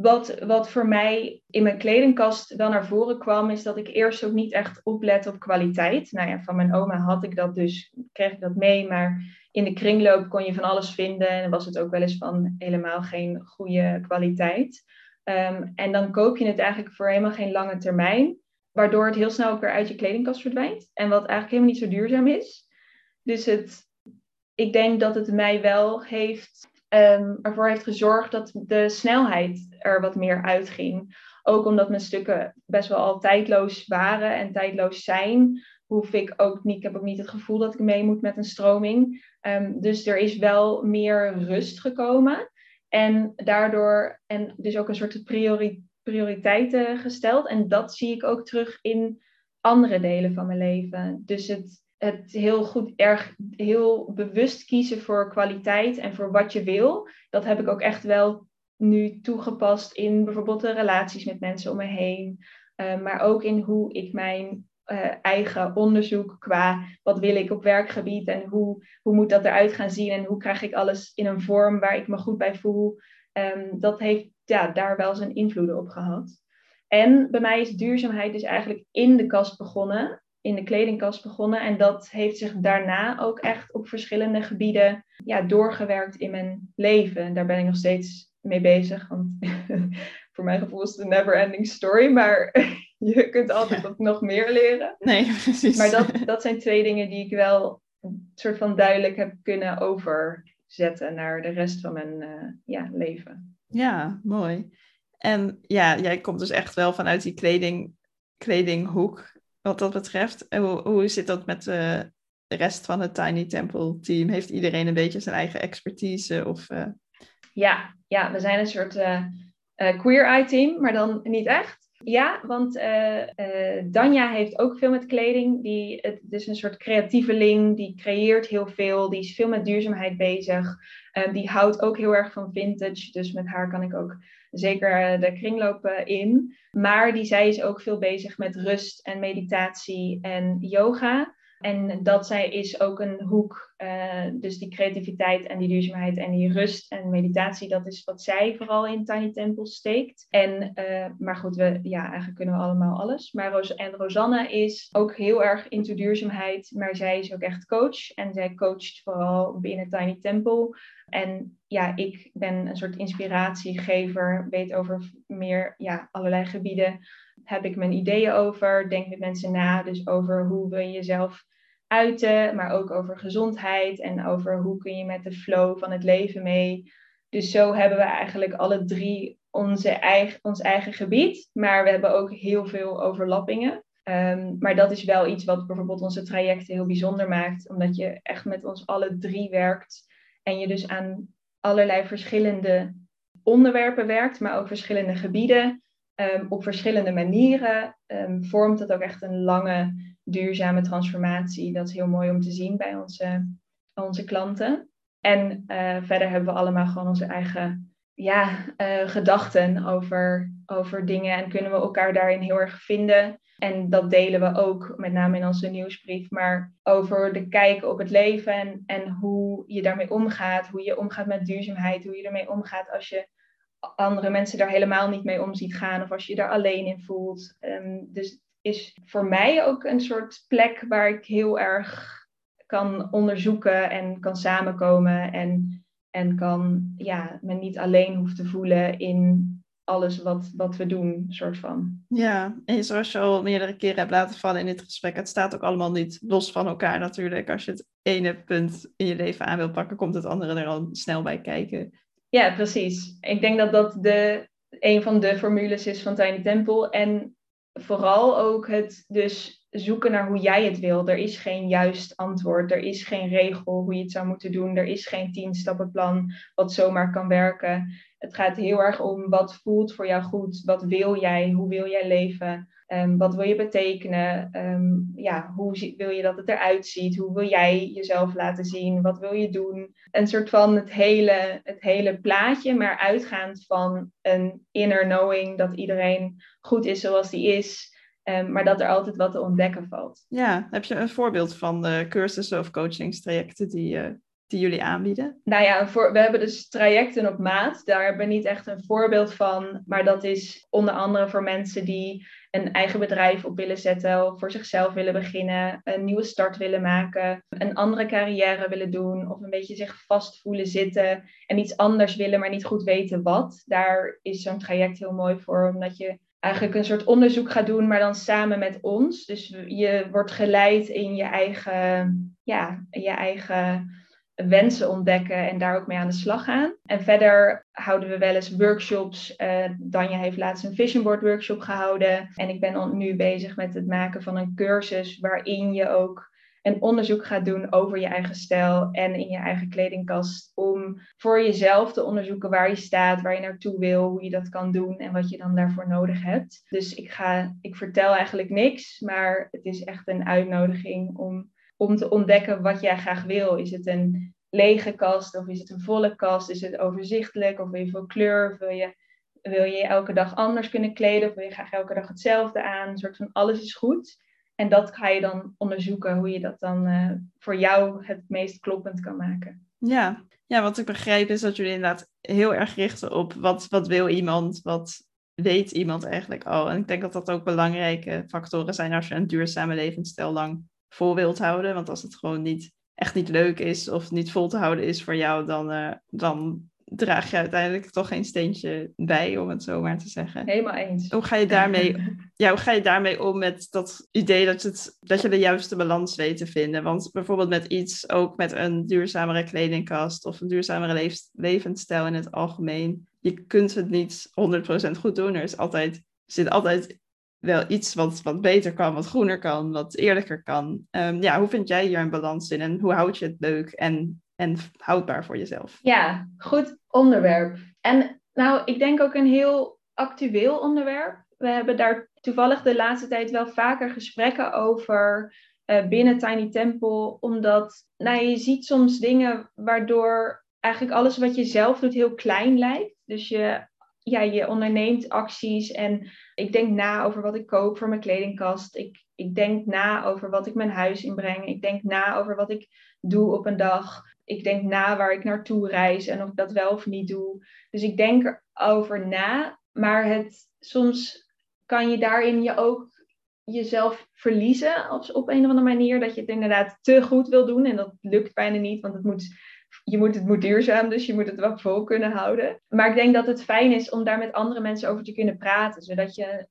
S2: wat, wat voor mij in mijn kledingkast wel naar voren kwam, is dat ik eerst ook niet echt oplet op kwaliteit. Nou ja, van mijn oma had ik dat dus, kreeg ik dat mee, maar in de kringloop kon je van alles vinden en was het ook wel eens van helemaal geen goede kwaliteit. Ehm, en dan koop je het eigenlijk voor helemaal geen lange termijn. waardoor het heel snel weer uit je kledingkast verdwijnt. En wat eigenlijk helemaal niet zo duurzaam is. Dus het, ik denk dat het mij wel heeft, um, ervoor heeft gezorgd dat de snelheid er wat meer uitging. Ook omdat mijn stukken best wel al tijdloos waren en tijdloos zijn, hoef ik ook niet, ik heb ook niet het gevoel dat ik mee moet met een stroming. Um, dus er is wel meer rust gekomen. En daardoor, en dus ook een soort priori, prioriteiten gesteld. En dat zie ik ook terug in andere delen van mijn leven. Dus het, het heel goed, erg heel bewust kiezen voor kwaliteit en voor wat je wil. Dat heb ik ook echt wel nu toegepast in bijvoorbeeld de relaties met mensen om me heen. Uh, maar ook in hoe ik mijn uh, eigen onderzoek qua wat wil ik op werkgebied en hoe, hoe moet dat eruit gaan zien en hoe krijg ik alles in een vorm waar ik me goed bij voel. Um, dat heeft ja, daar wel zijn invloeden op gehad. En bij mij is duurzaamheid dus eigenlijk in de kast begonnen, in de kledingkast begonnen. En dat heeft zich daarna ook echt op verschillende gebieden ja, doorgewerkt in mijn leven. Daar ben ik nog steeds mee bezig. Want voor mijn gevoel is het een never ending story. Maar je kunt altijd ja. nog meer leren.
S1: Nee, precies.
S2: Maar dat, dat zijn twee dingen die ik wel een soort van duidelijk heb kunnen overzetten naar de rest van mijn uh, ja, leven.
S1: Ja, mooi. En ja, jij komt dus echt wel vanuit die kleding, kledinghoek wat dat betreft. Hoe, hoe zit dat met de rest van het Tiny Temple team? Heeft iedereen een beetje zijn eigen expertise? Of, uh...
S2: ja, ja, we zijn een soort uh, queer eye team, maar dan niet echt. Ja, want Danja heeft ook veel met kleding. Die, het is een soort creatieveling, die creëert heel veel, die is veel met duurzaamheid bezig. die houdt ook heel erg van vintage, dus met haar kan ik ook zeker de kringlopen in. Maar die zij is ook veel bezig met rust en meditatie en yoga. En dat zij is ook een hoek, uh, dus die creativiteit en die duurzaamheid en die rust en meditatie, dat is wat zij vooral in Tiny Temple steekt. En, uh, maar goed, we, ja, eigenlijk kunnen we allemaal alles. Maar Ros en Rosanne is ook heel erg into duurzaamheid, maar zij is ook echt coach. En zij coacht vooral binnen Tiny Temple. En ja, ik ben een soort inspiratiegever, weet over meer ja, allerlei gebieden. Heb ik mijn ideeën over, denk met mensen na, dus over hoe we jezelf uiten, maar ook over gezondheid en over hoe kun je met de flow van het leven mee. Dus zo hebben we eigenlijk alle drie onze eigen, ons eigen gebied, maar we hebben ook heel veel overlappingen. Um, maar dat is wel iets wat bijvoorbeeld onze trajecten heel bijzonder maakt, omdat je echt met ons alle drie werkt en je dus aan allerlei verschillende onderwerpen werkt, maar ook verschillende gebieden. Um, op verschillende manieren um, vormt het ook echt een lange duurzame transformatie. Dat is heel mooi om te zien bij onze, onze klanten. En uh, verder hebben we allemaal gewoon onze eigen ja, uh, gedachten over, over dingen en kunnen we elkaar daarin heel erg vinden. En dat delen we ook, met name in onze nieuwsbrief, maar over de kijk op het leven en, en hoe je daarmee omgaat, hoe je omgaat met duurzaamheid, hoe je ermee omgaat als je andere mensen daar helemaal niet mee om ziet gaan of als je je daar alleen in voelt. Um, dus is voor mij ook een soort plek waar ik heel erg kan onderzoeken en kan samenkomen en, en kan ja, me niet alleen hoef te voelen in alles wat, wat we doen, soort van.
S1: Ja, en zoals je al meerdere keren hebt laten vallen in dit gesprek, het staat ook allemaal niet los van elkaar natuurlijk. Als je het ene punt in je leven aan wil pakken, komt het andere er al snel bij kijken.
S2: Ja, precies. Ik denk dat dat de, een van de formules is van Tiny Temple. En vooral ook het dus zoeken naar hoe jij het wil. Er is geen juist antwoord. Er is geen regel hoe je het zou moeten doen. Er is geen tien stappenplan wat zomaar kan werken. Het gaat heel erg om wat voelt voor jou goed. Wat wil jij? Hoe wil jij leven? Um, wat wil je betekenen? Um, ja, hoe wil je dat het eruit ziet? Hoe wil jij jezelf laten zien? Wat wil je doen? Een soort van het hele, het hele plaatje, maar uitgaand van een inner knowing dat iedereen goed is zoals die is. Um, maar dat er altijd wat te ontdekken valt.
S1: Ja, heb je een voorbeeld van de cursussen of coachingstrajecten die, uh, die jullie aanbieden?
S2: Nou ja, voor, we hebben dus trajecten op maat. Daar hebben we niet echt een voorbeeld van. Maar dat is onder andere voor mensen die een eigen bedrijf op willen zetten, voor zichzelf willen beginnen, een nieuwe start willen maken, een andere carrière willen doen, of een beetje zich vast voelen zitten en iets anders willen, maar niet goed weten wat. Daar is zo'n traject heel mooi voor, omdat je eigenlijk een soort onderzoek gaat doen, maar dan samen met ons. Dus je wordt geleid in je eigen, ja, je eigen wensen ontdekken en daar ook mee aan de slag gaan. En verder houden we wel eens workshops. Uh, Danja heeft laatst een vision board workshop gehouden. En ik ben nu bezig met het maken van een cursus waarin je ook een onderzoek gaat doen over je eigen stijl en in je eigen kledingkast. Om voor jezelf te onderzoeken waar je staat, waar je naartoe wil, hoe je dat kan doen en wat je dan daarvoor nodig hebt. Dus ik, ga, ik vertel eigenlijk niks, maar het is echt een uitnodiging om, om te ontdekken wat jij graag wil. Is het een lege kast of is het een volle kast? Is het overzichtelijk of wil je veel kleur? Of wil je, wil je elke dag anders kunnen kleden of wil je graag elke dag hetzelfde aan? Een soort van alles is goed. En dat ga je dan onderzoeken hoe je dat dan uh, voor jou het meest kloppend kan maken.
S1: Ja. ja, wat ik begrijp is dat jullie inderdaad heel erg richten op wat, wat wil iemand, wat weet iemand eigenlijk al. En ik denk dat dat ook belangrijke factoren zijn als je een duurzame levensstijl lang vol wilt houden. Want als het gewoon niet echt niet leuk is of niet vol te houden is voor jou, dan, uh, dan draag je uiteindelijk toch geen steentje bij, om het zo maar te zeggen.
S2: Helemaal eens.
S1: Hoe ga je daarmee, ja, hoe ga je daarmee om met dat idee dat, het, dat je de juiste balans weet te vinden? Want bijvoorbeeld met iets, ook met een duurzamere kledingkast of een duurzamere levensstijl in het algemeen, je kunt het niet 100% goed doen. Er is altijd, er zit altijd wel iets wat, wat beter kan, wat groener kan, wat eerlijker kan. Um, ja, hoe vind jij hier een balans in en hoe houd je het leuk en, en houdbaar voor jezelf?
S2: Ja, goed onderwerp. En nou, ik denk ook een heel actueel onderwerp. We hebben daar toevallig de laatste tijd wel vaker gesprekken over uh, binnen Tiny Temple, omdat nou, je ziet soms dingen waardoor eigenlijk alles wat je zelf doet heel klein lijkt. Dus je ja, je onderneemt acties en ik denk na over wat ik koop voor mijn kledingkast. Ik, ik denk na over wat ik mijn huis inbreng. Ik denk na over wat ik doe op een dag. Ik denk na waar ik naartoe reis en of ik dat wel of niet doe. Dus ik denk erover na, maar het, soms kan je daarin je ook jezelf verliezen op, op een of andere manier. Dat je het inderdaad te goed wil doen en dat lukt bijna niet, want het moet je moet, het moet duurzaam, dus je moet het wel vol kunnen houden. Maar ik denk dat het fijn is om daar met andere mensen over te kunnen praten, zodat je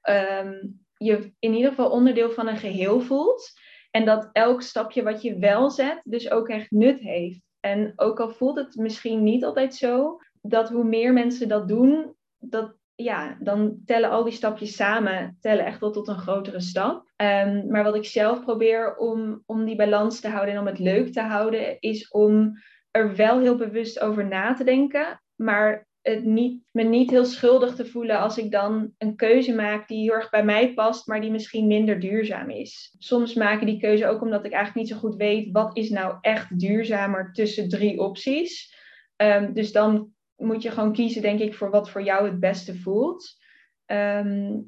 S2: ehm, je in ieder geval onderdeel van een geheel voelt. En dat elk stapje wat je wel zet, dus ook echt nut heeft. En ook al voelt het misschien niet altijd zo, dat hoe meer mensen dat doen, dat ja, dan tellen al die stapjes samen tellen echt wel tot een grotere stap. Um, maar wat ik zelf probeer om, om die balans te houden en om het leuk te houden, is om er wel heel bewust over na te denken, maar het niet, me niet heel schuldig te voelen als ik dan een keuze maak die heel erg bij mij past, maar die misschien minder duurzaam is. Soms maak ik die keuze ook omdat ik eigenlijk niet zo goed weet wat is nou echt duurzamer tussen drie opties. Um, dus dan moet je gewoon kiezen, denk ik, voor wat voor jou het beste voelt. Ehm,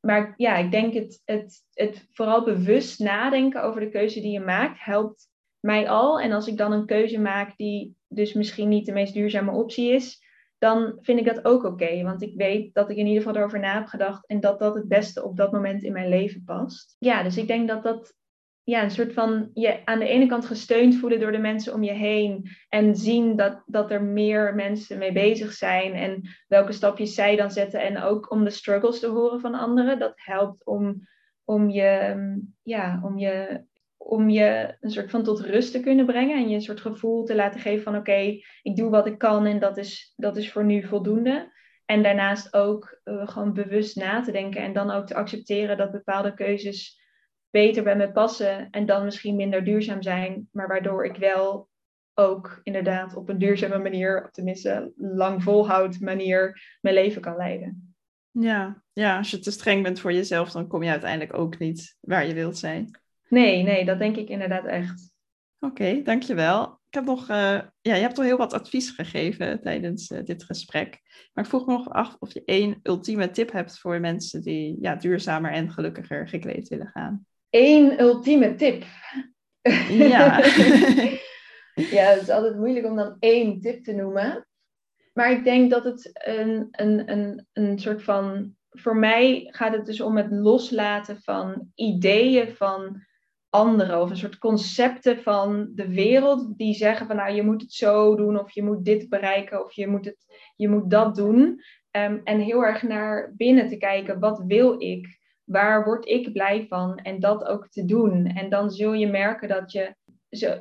S2: maar ja, ik denk het, het, het vooral bewust nadenken over de keuze die je maakt, helpt mij al. En als ik dan een keuze maak die dus misschien niet de meest duurzame optie is, dan vind ik dat ook oké. want ik weet dat ik in ieder geval erover na heb gedacht en dat dat het beste op dat moment in mijn leven past. Ja, dus ik denk dat dat ja, een soort van je aan de ene kant gesteund voelen door de mensen om je heen. En zien dat, dat er meer mensen mee bezig zijn. En welke stapjes zij dan zetten. En ook om de struggles te horen van anderen. Dat helpt om, om, je, ja, om, je, om je een soort van tot rust te kunnen brengen. En je een soort gevoel te laten geven van oké, ik doe wat ik kan en dat is, dat is voor nu voldoende. En daarnaast ook uh, gewoon bewust na te denken. En dan ook te accepteren dat bepaalde keuzes beter bij me passen en dan misschien minder duurzaam zijn, maar waardoor ik wel ook inderdaad op een duurzame manier, tenminste lang volhoud manier, mijn leven kan leiden.
S1: Ja, ja, als je te streng bent voor jezelf, dan kom je uiteindelijk ook niet waar je wilt zijn.
S2: Nee, nee, dat denk ik inderdaad echt.
S1: Oké, dankjewel. Ik heb nog, uh, ja, je hebt al heel wat advies gegeven tijdens uh, dit gesprek. Maar ik vroeg me nog af of je één ultieme tip hebt voor mensen die ja, duurzamer en gelukkiger gekleed willen gaan.
S2: Eén ultieme tip.
S1: Ja.
S2: ja, het is altijd moeilijk om dan één tip te noemen. Maar ik denk dat het een, een, een, een soort van. Voor mij gaat het dus om het loslaten van ideeën van anderen. Of een soort concepten van de wereld die zeggen van nou je moet het zo doen of je moet dit bereiken of je moet, het, je moet dat doen. Ehm, en heel erg naar binnen te kijken, wat wil ik? Waar word ik blij van? En dat ook te doen. En dan zul je merken dat je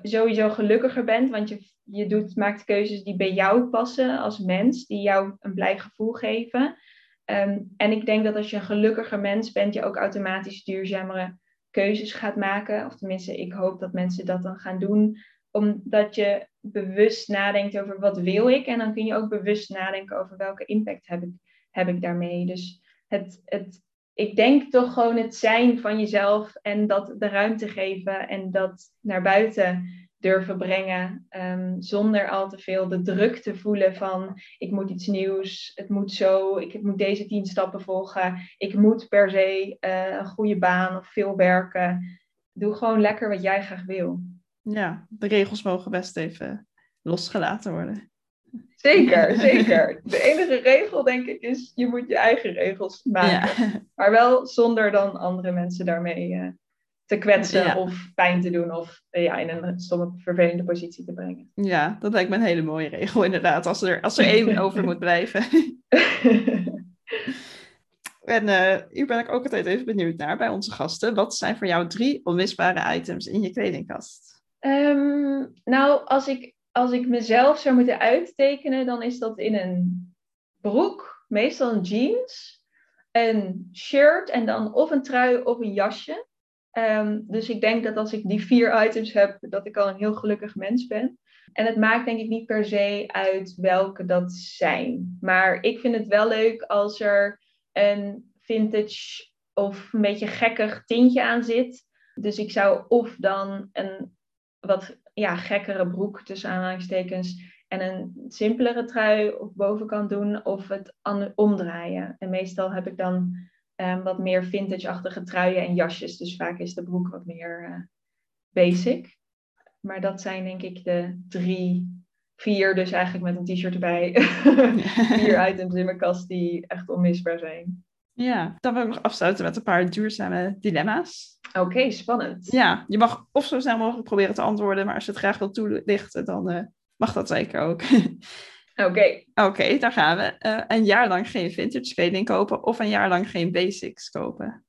S2: sowieso gelukkiger bent, want je, je doet, maakt keuzes die bij jou passen als mens, die jou een blij gevoel geven. Ehm, en ik denk dat als je een gelukkiger mens bent, je ook automatisch duurzamere keuzes gaat maken. Of tenminste, ik hoop dat mensen dat dan gaan doen. Omdat je bewust nadenkt over wat wil ik. En dan kun je ook bewust nadenken over welke impact heb ik, heb ik daarmee. Dus het, het, ik denk toch gewoon het zijn van jezelf en dat de ruimte geven en dat naar buiten durven brengen. Ehm, zonder al te veel de druk te voelen van ik moet iets nieuws, het moet zo, ik moet deze tien stappen volgen, ik moet per se uh, een goede baan of veel werken. Doe gewoon lekker wat jij graag wil.
S1: Ja, de regels mogen best even losgelaten worden.
S2: Zeker, zeker. De enige regel, denk ik, is je moet je eigen regels maken. Ja. Maar wel zonder dan andere mensen daarmee uh, te kwetsen of pijn te doen of eh, ja, in een stomme, vervelende positie te brengen.
S1: Ja, dat lijkt me een hele mooie regel inderdaad, als er, als er één over moet blijven. en uh, hier ben ik ook altijd even benieuwd naar bij onze gasten. Wat zijn voor jou drie onmisbare items in je kledingkast?
S2: Ehm, nou, als ik, als ik mezelf zou moeten uittekenen, dan is dat in een broek, meestal een jeans, een shirt en dan of een trui of een jasje. Ehm, dus ik denk dat als ik die vier items heb, dat ik al een heel gelukkig mens ben. En het maakt denk ik niet per se uit welke dat zijn. Maar ik vind het wel leuk als er een vintage of een beetje gekkig tintje aan zit. Dus ik zou of dan een wat ja, gekkere broek tussen aanhalingstekens en een simpelere trui op bovenkant doen of het omdraaien. En meestal heb ik dan um, wat meer vintage-achtige truien en jasjes. Dus vaak is de broek wat meer uh, basic. Maar dat zijn denk ik de drie, vier, dus eigenlijk met een t-shirt erbij. vier items in mijn kast die echt onmisbaar zijn.
S1: Ja, dan wil ik nog afsluiten met een paar duurzame dilemma's.
S2: Oké, spannend.
S1: Ja, je mag of zo snel mogelijk proberen te antwoorden, maar als je het graag wilt toelichten, dan uh, mag dat zeker ook.
S2: Oké.
S1: Oké, daar gaan we. Uh, een jaar lang geen vintage kleding kopen of een jaar lang geen basics kopen?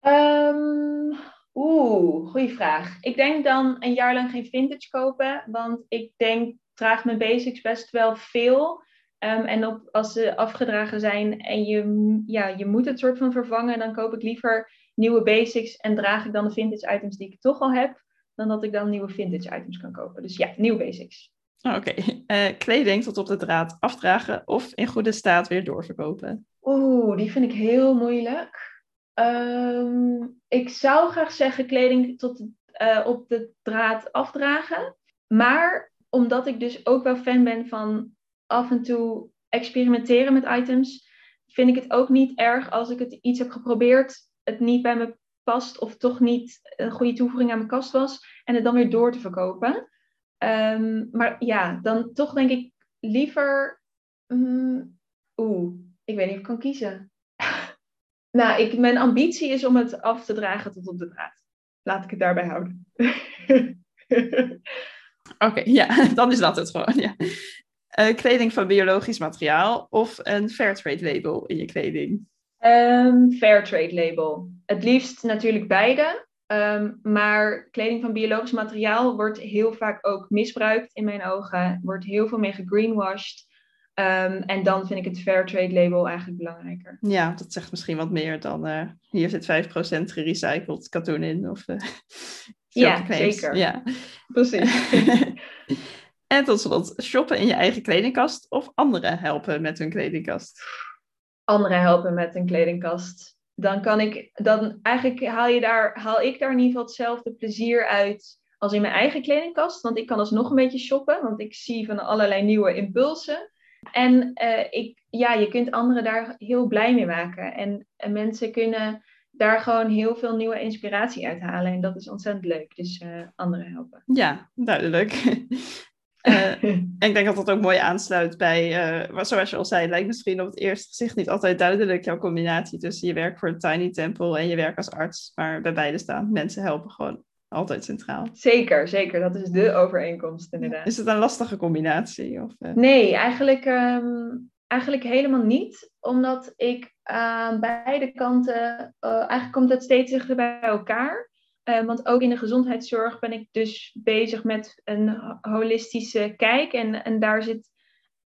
S2: Um, Oeh, goede vraag. Ik denk dan een jaar lang geen vintage kopen, want ik denk, draag mijn basics best wel veel. Um, en op, als ze afgedragen zijn en je, ja, je moet het soort van vervangen, dan koop ik liever nieuwe basics en draag ik dan de vintage items die ik toch al heb, dan dat ik dan nieuwe vintage items kan kopen. Dus ja, nieuwe basics.
S1: Oké, okay. uh, kleding tot op de draad afdragen of in goede staat weer doorverkopen?
S2: Oeh, die vind ik heel moeilijk. Um, ik zou graag zeggen kleding tot uh, op de draad afdragen. Maar omdat ik dus ook wel fan ben van af en toe experimenteren met items, vind ik het ook niet erg als ik het iets heb geprobeerd, het niet bij me past of toch niet een goede toevoeging aan mijn kast was en het dan weer door te verkopen. Um, maar ja, dan toch denk ik liever. Um, Oeh, ik weet niet of ik kan kiezen. nou, ik, mijn ambitie is om het af te dragen tot op de draad. Laat ik het daarbij houden.
S1: Oké, ja, dan is dat het gewoon. Ja. Uh, kleding van biologisch materiaal of een Fairtrade label in je kleding?
S2: Um, Fairtrade label. Het liefst natuurlijk beide. Um, maar kleding van biologisch materiaal wordt heel vaak ook misbruikt in mijn ogen. Wordt heel veel mee gegreenwashed. Um, en dan vind ik het Fairtrade label eigenlijk belangrijker.
S1: Ja, dat zegt misschien wat meer dan uh, hier zit 5% gerecycled katoen in. Of, uh,
S2: ja, zeker.
S1: Ja,
S2: precies.
S1: en tot slot, shoppen in je eigen kledingkast of anderen helpen met hun kledingkast?
S2: Anderen helpen met hun kledingkast dan kan ik, dan eigenlijk haal, je daar, haal ik daar in ieder geval hetzelfde plezier uit als in mijn eigen kledingkast. Want ik kan alsnog een beetje shoppen, want ik zie van allerlei nieuwe impulsen. En uh, ik, ja, je kunt anderen daar heel blij mee maken. En, en, mensen kunnen daar gewoon heel veel nieuwe inspiratie uit halen. En dat is ontzettend leuk. Dus uh, anderen helpen.
S1: Ja, duidelijk. Uh, en ik denk dat dat ook mooi aansluit bij, uh, zoals je al zei, lijkt misschien op het eerste gezicht niet altijd duidelijk jouw combinatie tussen je werk voor een Tiny Temple en je werk als arts. Maar bij beide staan mensen helpen gewoon altijd centraal.
S2: Zeker, zeker. Dat is de overeenkomst inderdaad.
S1: Is het een lastige combinatie? Of,
S2: uh... Nee, eigenlijk um, eigenlijk helemaal niet, omdat ik aan beide kanten, eigenlijk komt het steeds dichter bij elkaar. Uh, want ook in de gezondheidszorg ben ik dus bezig met een holistische kijk. En, en daar zit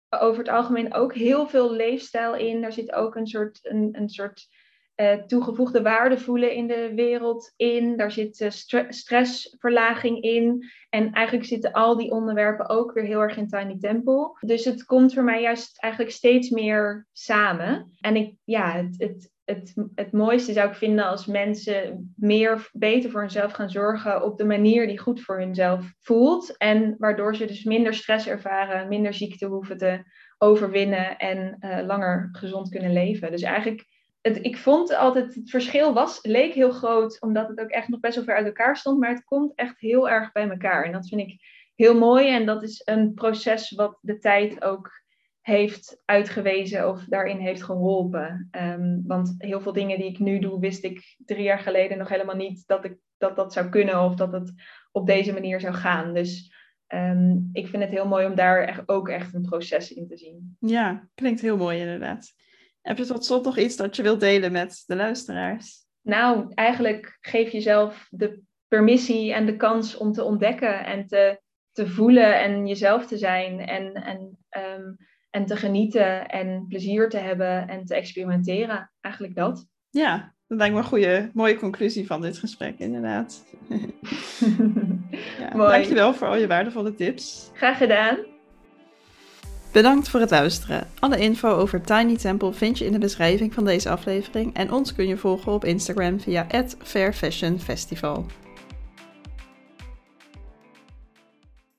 S2: over het algemeen ook heel veel leefstijl in. Daar zit ook een soort, een, een soort uh, toegevoegde waarde voelen in de wereld in. Daar zit uh, stressverlaging in. En eigenlijk zitten al die onderwerpen ook weer heel erg in Tiny Temple. Dus het komt voor mij juist eigenlijk steeds meer samen. En ik, ja, het, het, het, het mooiste zou ik vinden als mensen meer beter voor hunzelf gaan zorgen op de manier die goed voor hunzelf voelt. En waardoor ze dus minder stress ervaren, minder ziekte hoeven te overwinnen en uh, langer gezond kunnen leven. Dus eigenlijk het, ik vond altijd, het verschil was, leek heel groot, omdat het ook echt nog best wel ver uit elkaar stond, maar het komt echt heel erg bij elkaar. En dat vind ik heel mooi en dat is een proces wat de tijd ook heeft uitgewezen of daarin heeft geholpen. Ehm, want heel veel dingen die ik nu doe, wist ik drie jaar geleden nog helemaal niet dat ik, dat, dat zou kunnen of dat het op deze manier zou gaan. Dus ehm, ik vind het heel mooi om daar echt, ook echt een proces in te zien.
S1: Ja, klinkt heel mooi inderdaad. Heb je tot slot nog iets dat je wilt delen met de luisteraars?
S2: Nou, eigenlijk geef jezelf de permissie en de kans om te ontdekken en te, te voelen en jezelf te zijn en, en, um, en te genieten en plezier te hebben en te experimenteren. Eigenlijk dat.
S1: Ja, dat lijkt me een goede, mooie conclusie van dit gesprek, inderdaad. ja. Dankjewel voor al je waardevolle tips.
S2: Graag gedaan.
S1: Bedankt voor het luisteren. Alle info over Tiny Temple vind je in de beschrijving van deze aflevering en ons kun je volgen op Instagram via @fairfashionfestival.